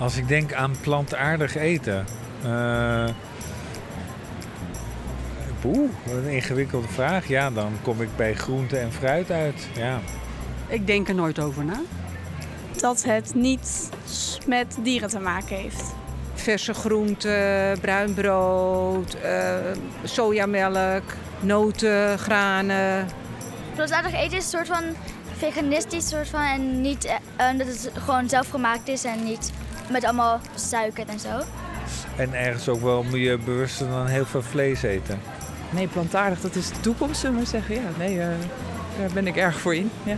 Als ik denk aan plantaardig eten. Uh, Poeh, wat een ingewikkelde vraag. Ja, dan kom ik bij groente en fruit uit. Ja. Ik denk er nooit over na. Dat het niet met dieren te maken heeft. Verse groenten, bruin brood, uh, sojamelk, noten, granen. Plantaardig eten is een soort van veganistisch soort van en niet uh, dat het gewoon zelfgemaakt is en niet met allemaal suiker en zo. En ergens ook wel milieubewuster dan heel veel vlees eten. Nee, plantaardig, dat is de toekomst, zullen we zeggen. Ja, nee, uh, daar ben ik erg voor in. Ja.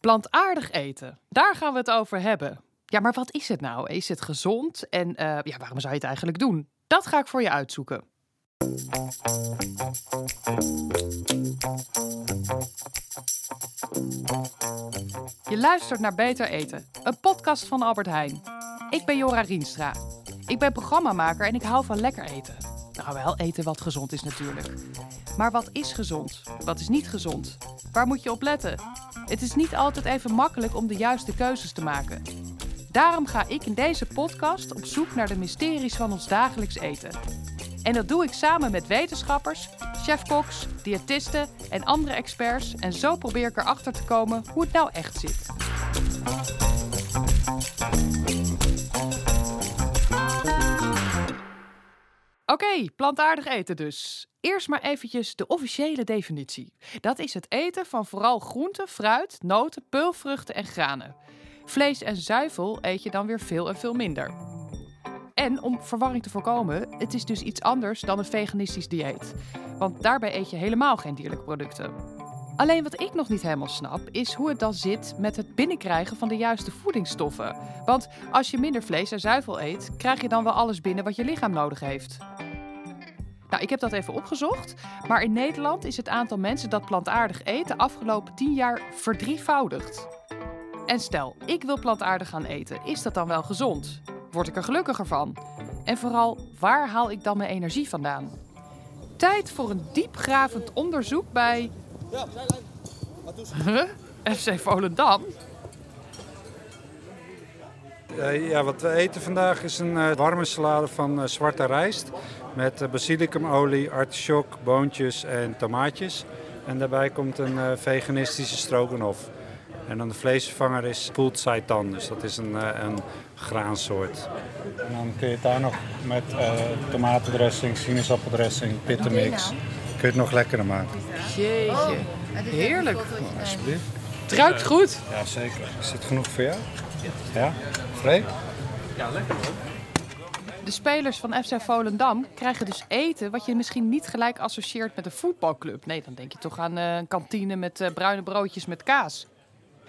Plantaardig eten, daar gaan we het over hebben. Ja, maar wat is het nou? Is het gezond? En uh, ja, waarom zou je het eigenlijk doen? Dat ga ik voor je uitzoeken. Je luistert naar Beter Eten, een podcast van Albert Heijn. Ik ben Jora Rienstra. Ik ben programmamaker en ik hou van lekker eten. Nou, wel eten wat gezond is natuurlijk. Maar wat is gezond? Wat is niet gezond? Waar moet je op letten? Het is niet altijd even makkelijk om de juiste keuzes te maken. Daarom ga ik in deze podcast op zoek naar de mysteries van ons dagelijks eten. En dat doe ik samen met wetenschappers, chefkoks, diëtisten en andere experts. En zo probeer ik erachter te komen hoe het nou echt zit. Oké, plantaardig eten dus. Eerst maar eventjes de officiële definitie. Dat is het eten van vooral groenten, fruit, noten, peulvruchten en granen. Vlees en zuivel eet je dan weer veel en veel minder. En om verwarring te voorkomen, het is dus iets anders dan een veganistisch dieet. Want daarbij eet je helemaal geen dierlijke producten. Alleen wat ik nog niet helemaal snap, is hoe het dan zit met het binnenkrijgen van de juiste voedingsstoffen. Want als je minder vlees en zuivel eet, krijg je dan wel alles binnen wat je lichaam nodig heeft. Nou, ik heb dat even opgezocht. Maar in Nederland is het aantal mensen dat plantaardig eet de afgelopen 10 jaar verdrievoudigd. En stel, ik wil plantaardig gaan eten. Is dat dan wel gezond? Word ik er gelukkiger van? En vooral, waar haal ik dan mijn energie vandaan? Tijd voor een diepgravend onderzoek bij. Ja, huh? FC Volendam? Uh, ja, wat we eten vandaag is een uh, warme salade van uh, zwarte rijst. Met basilicumolie, artichok, boontjes en tomaatjes. En daarbij komt een veganistische stroganoff. En dan de vleesvervanger is pulled seitan, dus dat is een, een graansoort. En dan kun je het daar nog met tomatendressing, sinaasappeldrassing, pittenmix... kun je het nog lekkerder maken. Jeetje, heerlijk. Nou, alsjeblieft. Het ruikt goed. Ja, zeker. Is het genoeg voor jou? Ja? Freek? Ja, lekker hoor. De spelers van FC Volendam krijgen dus eten wat je misschien niet gelijk associeert met een voetbalclub. Nee, dan denk je toch aan uh, een kantine met bruine broodjes met kaas.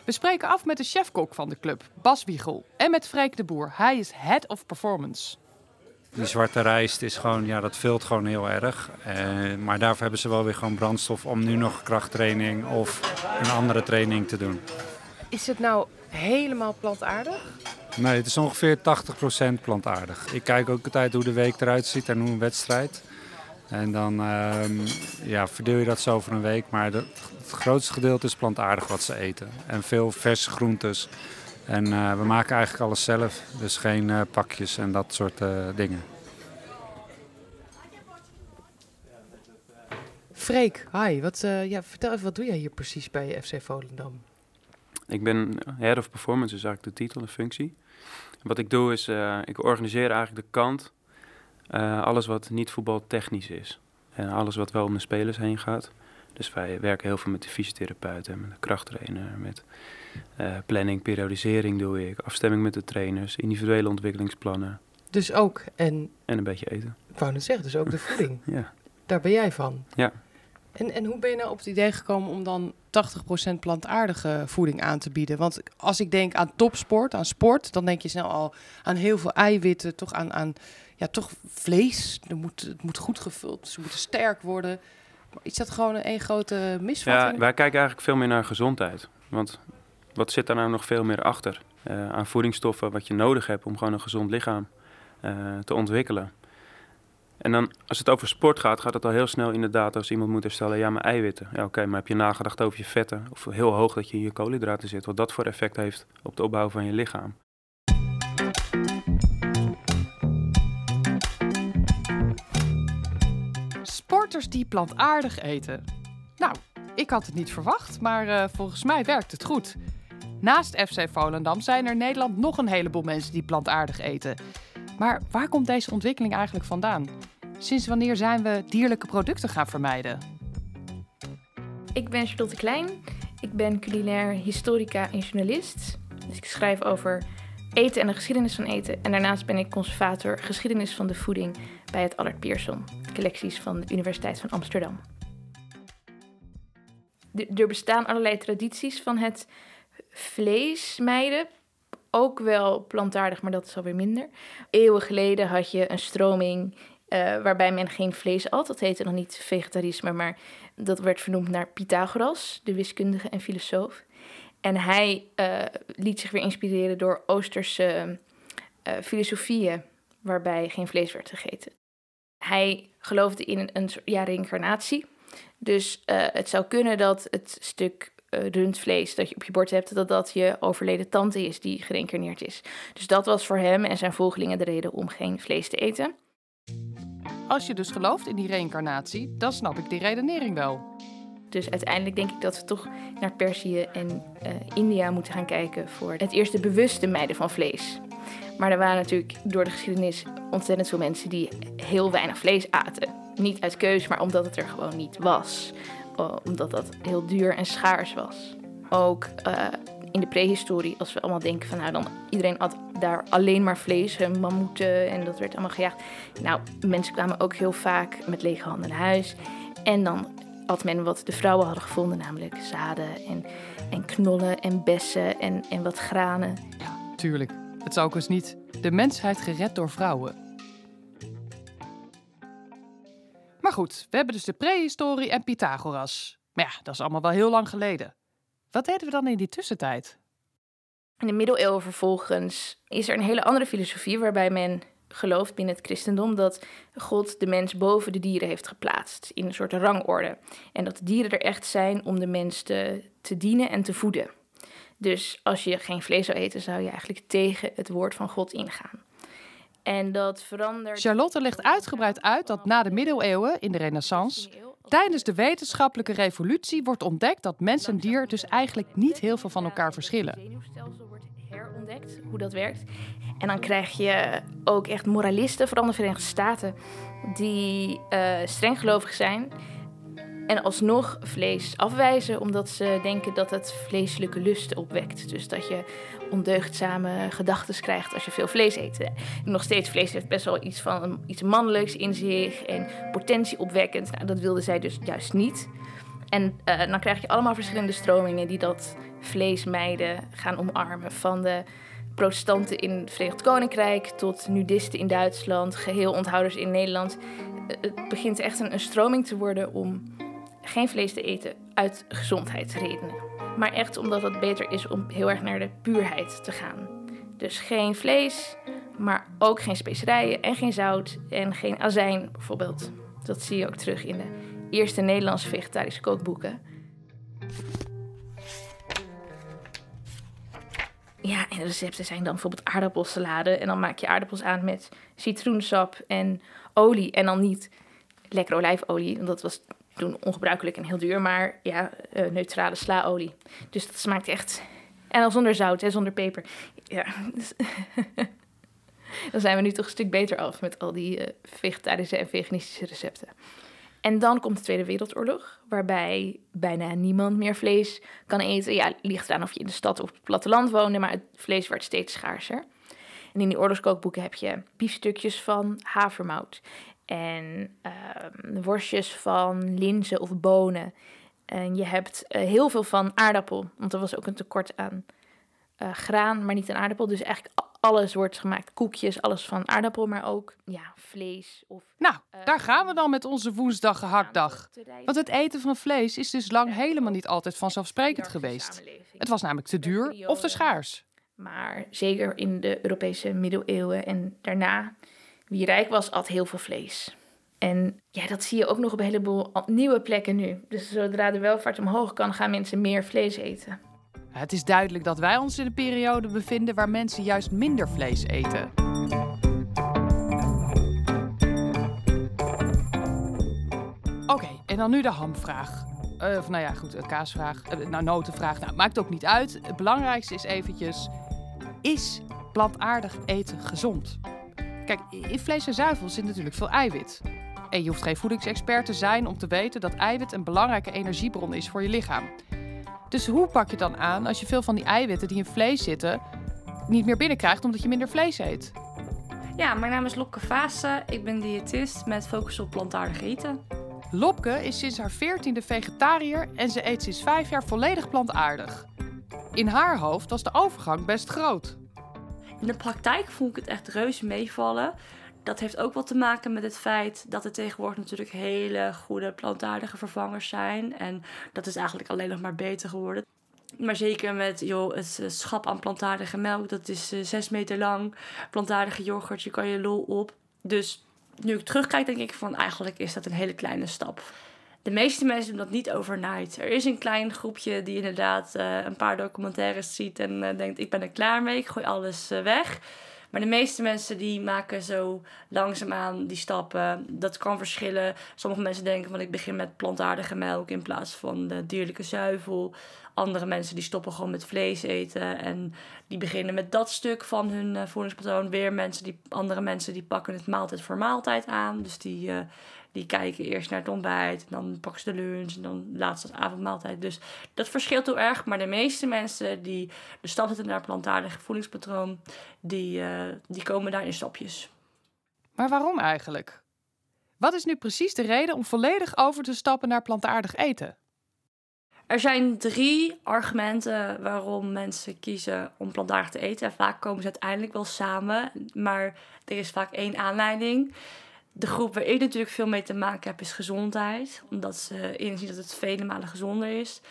We spreken af met de chefkok van de club, Bas Wiegel, en met Freek de Boer. Hij is Head of Performance. Die zwarte rijst is gewoon, ja, dat vult gewoon heel erg. Uh, maar daarvoor hebben ze wel weer gewoon brandstof om nu nog krachttraining of een andere training te doen. Is het nou helemaal plantaardig? Nee, het is ongeveer 80% plantaardig. Ik kijk ook altijd hoe de week eruit ziet en hoe een wedstrijd. En dan uh, ja, verdeel je dat zo over een week. Maar het grootste gedeelte is plantaardig wat ze eten. En veel verse groentes. En uh, we maken eigenlijk alles zelf. Dus geen uh, pakjes en dat soort uh, dingen. Freek, hi. Wat, ja, vertel even, wat doe jij hier precies bij FC Volendam? Ik ben Head of Performance, is eigenlijk de titel, de functie. Wat ik doe is, uh, ik organiseer eigenlijk de kant, uh, alles wat niet voetbaltechnisch is. En alles wat wel om de spelers heen gaat. Dus wij werken heel veel met de fysiotherapeuten, met de krachttrainer, met uh, planning, periodisering doe ik, afstemming met de trainers, individuele ontwikkelingsplannen. Dus ook en... En een beetje eten. Ik wou net zeggen, dus ook de voeding. ja. Daar ben jij van? Ja. En, en hoe ben je nou op het idee gekomen om dan 80% plantaardige voeding aan te bieden? Want als ik denk aan topsport, aan sport, dan denk je snel al aan heel veel eiwitten, toch aan, aan ja, toch vlees. Er moet, het moet goed gevuld, ze moeten sterk worden. Is dat gewoon een, grote misvatting? Ja, wij kijken eigenlijk veel meer naar gezondheid. Want wat zit daar nou nog veel meer achter? Uh, aan voedingsstoffen wat je nodig hebt om gewoon een gezond lichaam uh, te ontwikkelen. En dan, als het over sport gaat, gaat het al heel snel inderdaad als iemand moet herstellen, ja, maar eiwitten. Ja, oké, maar heb je nagedacht over je vetten? Of heel hoog dat je in je koolhydraten zit, wat dat voor effect heeft op de opbouw van je lichaam. Sporters die plantaardig eten. Nou, ik had het niet verwacht, maar uh, volgens mij werkt het goed. Naast FC Volendam zijn er in Nederland nog een heleboel mensen die plantaardig eten. Maar waar komt deze ontwikkeling eigenlijk vandaan? Sinds wanneer zijn we dierlijke producten gaan vermijden? Ik ben Charlotte Klein. Ik ben culinair historica en journalist. Dus ik schrijf over eten en de geschiedenis van eten. En daarnaast ben ik conservator geschiedenis van de voeding bij het Allard Pierson, collecties van de Universiteit van Amsterdam. er bestaan allerlei tradities van het vlees mijden. Ook wel plantaardig, maar dat is alweer minder. Eeuwen geleden had je een stroming uh, waarbij men geen vlees at. Dat heette nog niet vegetarisme, maar dat werd vernoemd naar Pythagoras, de wiskundige en filosoof. En hij uh, liet zich weer inspireren door Oosterse uh, filosofieën, waarbij geen vlees werd gegeten. Hij geloofde in een, een ja, reïncarnatie. Dus het zou kunnen dat het stuk rundvlees dat je op je bord hebt, dat dat je overleden tante is die gereïncarneerd is. Dus dat was voor hem en zijn volgelingen de reden om geen vlees te eten. Als je dus gelooft in die reïncarnatie, dan snap ik die redenering wel. Dus uiteindelijk denk ik dat we toch naar Perzië en uh, India moeten gaan kijken voor het eerste bewuste mijden van vlees. Maar er waren natuurlijk door de geschiedenis ontzettend veel mensen die heel weinig vlees aten. Niet uit keus, maar omdat het er gewoon niet was. Omdat dat heel duur en schaars was. Ook uh, in de prehistorie, als we allemaal denken van nou dan iedereen at daar alleen maar vlees, mammoeten en dat werd allemaal gejaagd. Nou, mensen kwamen ook heel vaak met lege handen naar huis. En dan at men wat de vrouwen hadden gevonden, namelijk zaden en, en knollen en bessen en, en wat granen. Ja, tuurlijk. Het zou ook eens niet de mensheid gered door vrouwen. Maar goed, we hebben dus de prehistorie en Pythagoras. Maar ja, dat is allemaal wel heel lang geleden. Wat deden we dan in die tussentijd? In de middeleeuwen vervolgens is er een hele andere filosofie waarbij men gelooft binnen het christendom dat God de mens boven de dieren heeft geplaatst in een soort rangorde. En dat de dieren er echt zijn om de mens te, te dienen en te voeden. Dus als je geen vlees zou eten, zou je eigenlijk tegen het woord van God ingaan. En dat verandert. Charlotte legt uitgebreid uit dat na de middeleeuwen, in de Renaissance, Tijdens de wetenschappelijke revolutie wordt ontdekt dat mens en dier dus eigenlijk niet heel veel van elkaar verschillen. Het zenuwstelsel wordt herontdekt, hoe dat werkt. En dan krijg je ook echt moralisten, vooral de Verenigde Staten, die uh, strenggelovig zijn en alsnog vlees afwijzen, omdat ze denken dat het vleeselijke lusten opwekt. Dus dat je ondeugdzame gedachten krijgt als je veel vlees eet. Nog steeds, vlees heeft best wel iets van iets mannelijks in zich en potentieopwekkend. Nou, dat wilden zij dus juist niet. En uh, dan krijg je allemaal verschillende stromingen die dat vleesmeiden gaan omarmen. Van de protestanten in het Verenigd Koninkrijk tot nudisten in Duitsland, geheel onthouders in Nederland. Eh, het begint echt een, een stroming te worden om geen vlees te eten uit gezondheidsredenen. Maar echt omdat het beter is om heel erg naar de puurheid te gaan. Dus geen vlees, maar ook geen specerijen en geen zout en geen azijn bijvoorbeeld. Dat zie je ook terug in de eerste Nederlandse vegetarische kookboeken. Ja, en de recepten zijn dan bijvoorbeeld aardappelsalade. En dan maak je aardappels aan met citroensap en olie. En dan niet lekker olijfolie, want dat was toen ongebruikelijk en heel duur, maar ja, uh, neutrale slaolie. Dus dat smaakt echt. En dan zonder zout en zonder peper. Ja, dus dan zijn we nu toch een stuk beter af met al die uh, vegetarische en veganistische recepten. En dan komt de Tweede Wereldoorlog, waarbij bijna niemand meer vlees kan eten. Ja, ligt eraan of je in de stad of op het platteland woonde, maar het vlees werd steeds schaarser. En in die oorlogskookboeken heb je biefstukjes van havermout en uh, worstjes van linzen of bonen. En je hebt uh, heel veel van aardappel, want er was ook een tekort aan uh, graan, maar niet aan aardappel. Dus eigenlijk alles wordt gemaakt. Koekjes, alles van aardappel, maar ook ja, vlees. Of, nou, daar gaan we dan met onze woensdag gehaktdag. Want het eten van vlees is dus lang helemaal niet altijd vanzelfsprekend geweest. Het was namelijk te duur of te schaars. Maar zeker in de Europese middeleeuwen en daarna wie rijk was, at heel veel vlees. En ja, dat zie je ook nog op een heleboel nieuwe plekken nu. Dus zodra de welvaart omhoog kan, gaan mensen meer vlees eten. Het is duidelijk dat wij ons in een periode bevinden waar mensen juist minder vlees eten. Oké, en dan nu de hamvraag. Uh, of nou ja, goed, een kaasvraag. Uh, nou, notenvraag. Nou, maakt ook niet uit. Het belangrijkste is eventjes... Is plantaardig eten gezond? Kijk, in vlees en zuivel zit natuurlijk veel eiwit. En je hoeft geen voedingsexpert te zijn om te weten dat eiwit een belangrijke energiebron is voor je lichaam. Dus hoe pak je dan aan als je veel van die eiwitten die in vlees zitten niet meer binnenkrijgt omdat je minder vlees eet? Ja, mijn naam is Lopke Vaassen. Ik ben diëtist met focus op plantaardig eten. Lopke is sinds haar veertiende vegetariër en ze eet sinds vijf jaar volledig plantaardig. In haar hoofd was de overgang best groot. In de praktijk vond ik het echt reuze meevallen. Dat heeft ook wat te maken met het feit dat er tegenwoordig natuurlijk hele goede plantaardige vervangers zijn. En dat is eigenlijk alleen nog maar beter geworden. Maar zeker met joh, het eh, schap aan plantaardige melk, dat is uh, zes meter lang. Plantaardige yoghurt, je kan je lol op. Dus nu ik terugkijk, denk ik van eigenlijk is dat een hele kleine stap. De meeste mensen doen dat niet overnight. Er is een klein groepje die inderdaad uh, een paar documentaires ziet en uh, denkt: ik ben er klaar mee, ik gooi alles uh, weg. Maar de meeste mensen die maken zo langzaamaan die stappen. Dat kan verschillen. Sommige mensen denken van ik begin met plantaardige melk in plaats van de dierlijke zuivel. Andere mensen die stoppen gewoon met vlees eten en die beginnen met dat stuk van hun voedingspatroon. Weer mensen die, andere mensen die pakken het maaltijd voor maaltijd aan. Dus die, die kijken eerst naar het ontbijt, en dan pakken ze de lunch en dan laatst als avondmaaltijd. Dus dat verschilt heel erg. Maar de meeste mensen die de stap zetten naar plantaardig voedingspatroon, die, uh, die komen daar in stapjes. Maar waarom eigenlijk? Wat is nu precies de reden om volledig over te stappen naar plantaardig eten? Er zijn drie argumenten waarom mensen kiezen om plantaardig te eten. En vaak komen ze uiteindelijk wel samen, maar er is vaak één aanleiding. De groep waar ik natuurlijk veel mee te maken heb is gezondheid, omdat ze inzien dat het vele malen gezonder is.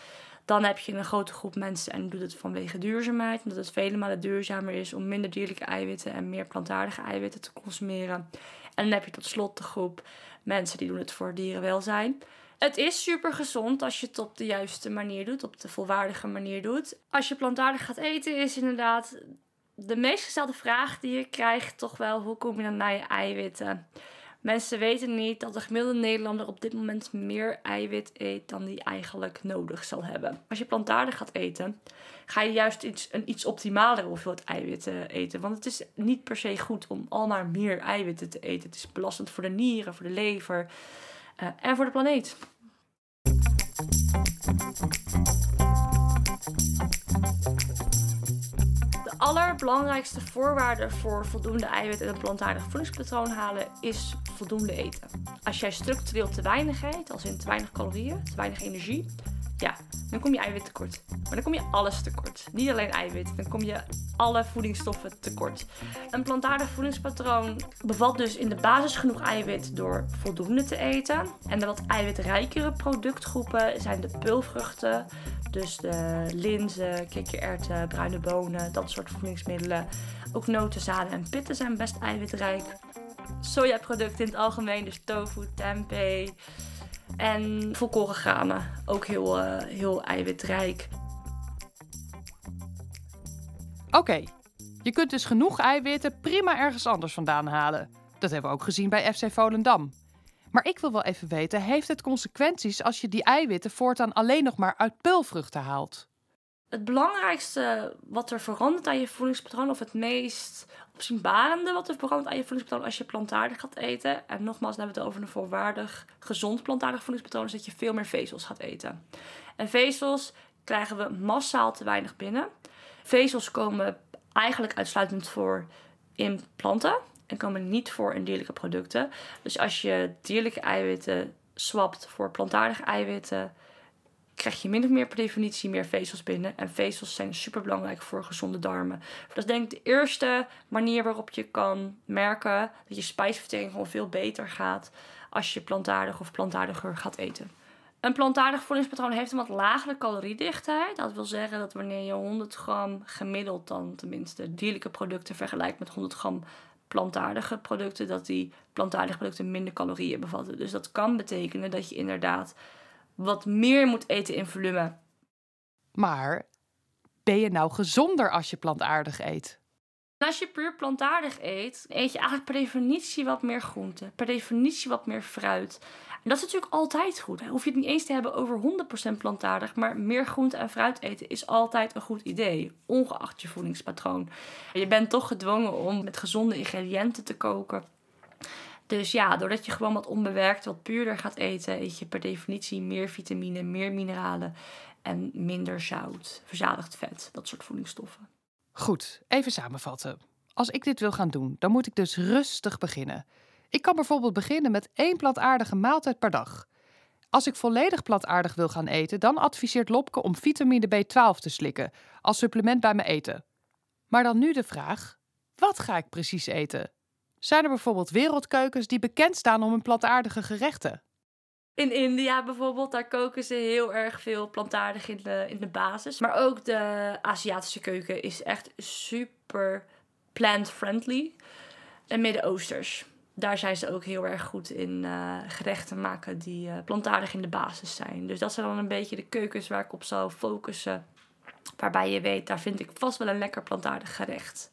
Dan heb je een grote groep mensen en doet het vanwege duurzaamheid, omdat het vele malen duurzamer is om minder dierlijke eiwitten en meer plantaardige eiwitten te consumeren. En dan heb je tot slot de groep mensen die doen het voor dierenwelzijn. Het is super gezond als je het op de juiste manier doet, op de volwaardige manier doet. Als je plantaardig gaat eten, is inderdaad de meest gestelde vraag die je krijgt toch wel: hoe kom je dan naar je eiwitten? Mensen weten niet dat de gemiddelde Nederlander op dit moment meer eiwit eet dan die eigenlijk nodig zal hebben. Als je plantaardig gaat eten, ga je juist iets, een iets optimalere hoeveelheid eiwitten eten. Want het is niet per se goed om al maar meer eiwitten te eten. Het is belastend voor de nieren, voor de lever uh, en voor de planeet. Allerbelangrijkste voorwaarde voor voldoende eiwit en een plantaardig voedingspatroon halen is voldoende eten. Als jij structureel te weinig eet, als in te weinig calorieën, te weinig energie, ja, dan kom je eiwit tekort. Maar dan kom je alles tekort. Niet alleen eiwit, dan kom je alle voedingsstoffen tekort. Een plantaardig voedingspatroon bevat dus in de basis genoeg eiwit door voldoende te eten. En de wat eiwitrijkere productgroepen zijn de peulvruchten, dus de linzen, kikkererwten, bruine bonen, dat soort voedingsmiddelen. Ook noten, zaden en pitten zijn best eiwitrijk. Sojaproducten in het algemeen, dus tofu, tempeh. En volkoren granen, ook heel, uh, heel eiwitrijk. Oké, okay. je kunt dus genoeg eiwitten prima ergens anders vandaan halen. Dat hebben we ook gezien bij FC Volendam. Maar ik wil wel even weten, heeft het consequenties als je die eiwitten voortaan alleen nog maar uit peulvruchten haalt? Het belangrijkste wat er verandert aan je voedingspatroon, of het meest opzienbarende wat er verandert aan je voedingspatroon als je plantaardig gaat eten. En nogmaals, hebben we het over een volwaardig, gezond plantaardig voedingspatroon, is dat je veel meer vezels gaat eten. En vezels krijgen we massaal te weinig binnen. Vezels komen eigenlijk uitsluitend voor in planten en komen niet voor in dierlijke producten. Dus als je dierlijke eiwitten swapt voor plantaardige eiwitten, krijg je min of meer per definitie meer vezels binnen. En vezels zijn super belangrijk voor gezonde darmen. Dat is denk ik de eerste manier waarop je kan merken dat je spijsvertering gewoon veel beter gaat als je plantaardig of plantaardiger gaat eten. Een plantaardig voedingspatroon heeft een wat lagere caloriedichtheid. Dat wil zeggen dat wanneer je 100 gram gemiddeld dan tenminste dierlijke producten vergelijkt met 100 gram plantaardige producten, dat die plantaardige producten minder calorieën bevatten. Dus dat kan betekenen dat je inderdaad wat meer moet eten in volume. Maar ben je nou gezonder als je plantaardig eet? Als je puur plantaardig eet, eet je eigenlijk per definitie wat meer groente. Per definitie wat meer fruit. En dat is natuurlijk altijd goed. Hoef je het niet eens te hebben over 100% plantaardig, maar meer groente en fruit eten is altijd een goed idee, ongeacht je voedingspatroon. Je bent toch gedwongen om met gezonde ingrediënten te koken. Dus ja, doordat je gewoon wat onbewerkt, wat puurder gaat eten, eet je per definitie meer vitamine, meer mineralen en minder zout, verzadigd vet, dat soort voedingsstoffen. Goed, even samenvatten. Als ik dit wil gaan doen, dan moet ik dus rustig beginnen. Ik kan bijvoorbeeld beginnen met één plantaardige maaltijd per dag. Als ik volledig plantaardig wil gaan eten, dan adviseert Lopke om vitamine B12 te slikken als supplement bij mijn eten. Maar dan nu de vraag: wat ga ik precies eten? Zijn er bijvoorbeeld wereldkeukens die bekend staan om hun plantaardige gerechten? In India bijvoorbeeld, daar koken ze heel erg veel plantaardig in de, in de basis. Maar ook de Aziatische keuken is echt super plant-friendly. En Midden-Oosters. Daar zijn ze ook heel erg goed in uh, gerechten maken die uh, plantaardig in de basis zijn. Dus dat zijn dan een beetje de keukens waar ik op zou focussen. Waarbij je weet, daar vind ik vast wel een lekker plantaardig gerecht.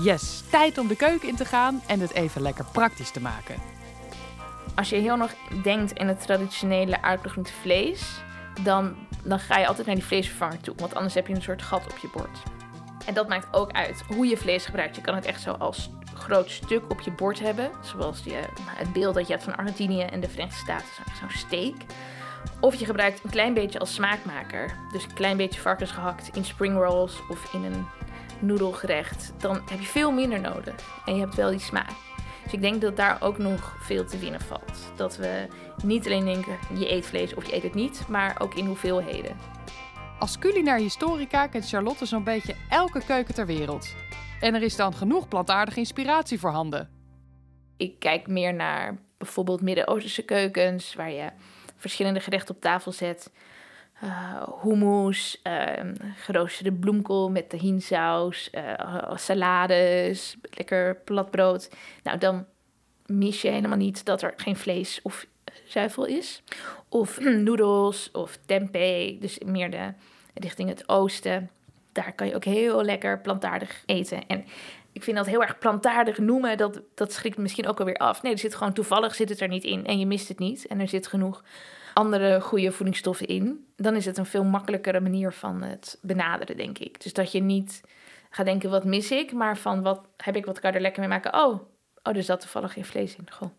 Yes, tijd om de keuken in te gaan en het even lekker praktisch te maken. Als je heel nog denkt in het traditionele aardappelgroente vlees, dan, dan ga je altijd naar die vleesvervanger toe. Want anders heb je een soort gat op je bord. En dat maakt ook uit hoe je vlees gebruikt. Je kan het echt zo als groot stuk op je bord hebben. Zoals die, het beeld dat je hebt van Argentinië en de Verenigde Staten. Zo'n steak. Of je gebruikt een klein beetje als smaakmaker. Dus een klein beetje varkens gehakt in spring rolls of in een noedelgerecht. Dan heb je veel minder nodig. En je hebt wel die smaak. Dus ik denk dat daar ook nog veel te winnen valt. Dat we niet alleen denken je eet vlees of je eet het niet, maar ook in hoeveelheden. Als culinair historica kent Charlotte zo'n beetje elke keuken ter wereld. En er is dan genoeg plantaardige inspiratie voorhanden. Ik kijk meer naar bijvoorbeeld Midden-Oosterse keukens, waar je verschillende gerechten op tafel zet. Uh, hummus, uh, geroosterde bloemkool met tahinsaus, uh, salades, lekker platbrood. Nou, dan mis je helemaal niet dat er geen vlees of zuivel is. Of noedels of tempeh, dus meer de, richting het oosten. Daar kan je ook heel lekker plantaardig eten. En ik vind dat heel erg plantaardig noemen, dat, dat schrikt misschien ook alweer af. Nee, er zit gewoon toevallig zit het er niet in en je mist het niet. En er zit genoeg andere goede voedingsstoffen in. Dan is het een veel makkelijkere manier van het benaderen, denk ik. Dus dat je niet gaat denken, wat mis ik? Maar van, wat heb ik, wat kan er lekker mee maken? Oh, oh er zat toevallig geen vlees in. Goh.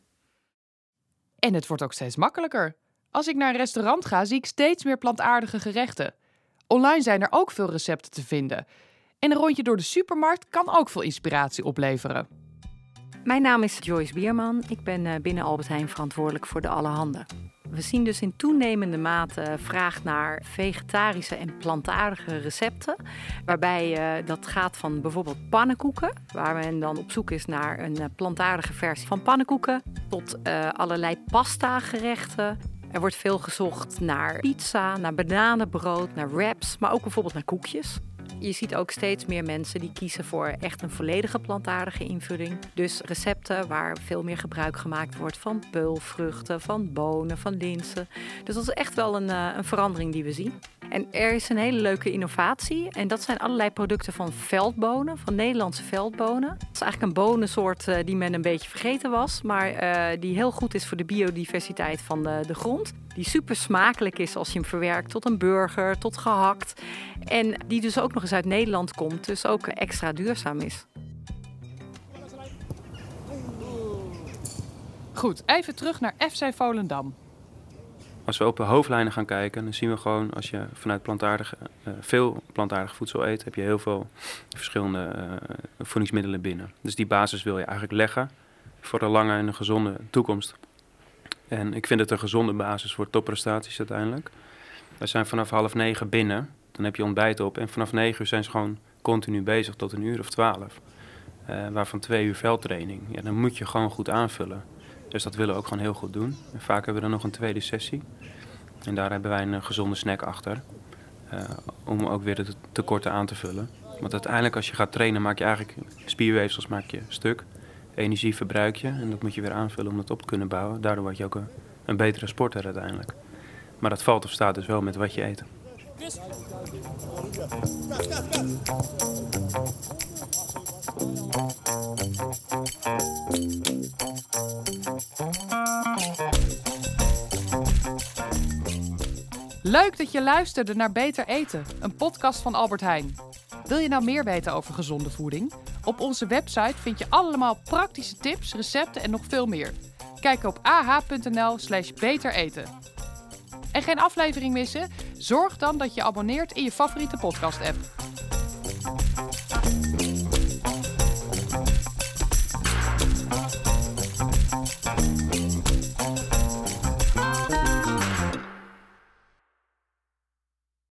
En het wordt ook steeds makkelijker. Als ik naar een restaurant ga, zie ik steeds meer plantaardige gerechten. Online zijn er ook veel recepten te vinden. En een rondje door de supermarkt kan ook veel inspiratie opleveren. Mijn naam is Joyce Bierman. Ik ben eh, binnen Albert Heijn verantwoordelijk voor de Allerhande. We zien dus in toenemende mate vraag naar vegetarische en plantaardige recepten. Waarbij uh, dat gaat van bijvoorbeeld pannenkoeken, waar men dan op zoek is naar een uh, plantaardige versie van pannenkoeken, tot uh, allerlei pasta gerechten. Er wordt veel gezocht naar pizza, naar bananenbrood, naar wraps, maar ook bijvoorbeeld naar koekjes. Je ziet ook steeds meer mensen die kiezen voor echt een volledige plantaardige invulling. Dus recepten waar veel meer gebruik gemaakt wordt van peulvruchten, van bonen, van linzen. Dus dat is echt wel een, uh, een verandering die we zien. En er is een hele leuke innovatie. En dat zijn allerlei producten van veldbonen, van Nederlandse veldbonen. Dat is eigenlijk een bonensoort uh, die men een beetje vergeten was. Maar uh, die heel goed is voor de biodiversiteit van de, de grond. Die super smakelijk is als je hem verwerkt tot een burger, tot gehakt. En die dus ook nog uit Nederland komt, dus ook extra duurzaam is. Goed, even terug naar FC Volendam. Als we op de hoofdlijnen gaan kijken, dan zien we gewoon als je vanuit plantaardige, uh, veel plantaardig voedsel eet, heb je heel veel verschillende uh, voedingsmiddelen binnen. Dus die basis wil je eigenlijk leggen voor een lange en een gezonde toekomst. En ik vind het een gezonde basis voor topprestaties uiteindelijk. We zijn vanaf half negen binnen, dan heb je ontbijt op. En vanaf negen uur zijn ze gewoon continu bezig tot een uur of twaalf. Uh, waarvan twee uur veldtraining. Ja, dan moet je gewoon goed aanvullen. Dus dat willen we ook gewoon heel goed doen. En vaak hebben we dan nog een tweede sessie. En daar hebben wij een gezonde snack achter. om ook weer de tekorten aan te vullen. Want uiteindelijk als je gaat trainen maak je eigenlijk spierweefsels maak je stuk. Energie verbruik je en dat moet je weer aanvullen om dat op te kunnen bouwen. Daardoor word je ook een, een betere sporter uiteindelijk. Maar dat valt of staat dus wel met wat je eet. Leuk dat je luisterde naar Beter Eten, een podcast van Albert Heijn. Wil je nou meer weten over gezonde voeding? Op onze website vind je allemaal praktische tips, recepten en nog veel meer. Kijk op ah.nl/slash betereten. En geen aflevering missen? Zorg dan dat je abonneert in je favoriete podcast-app.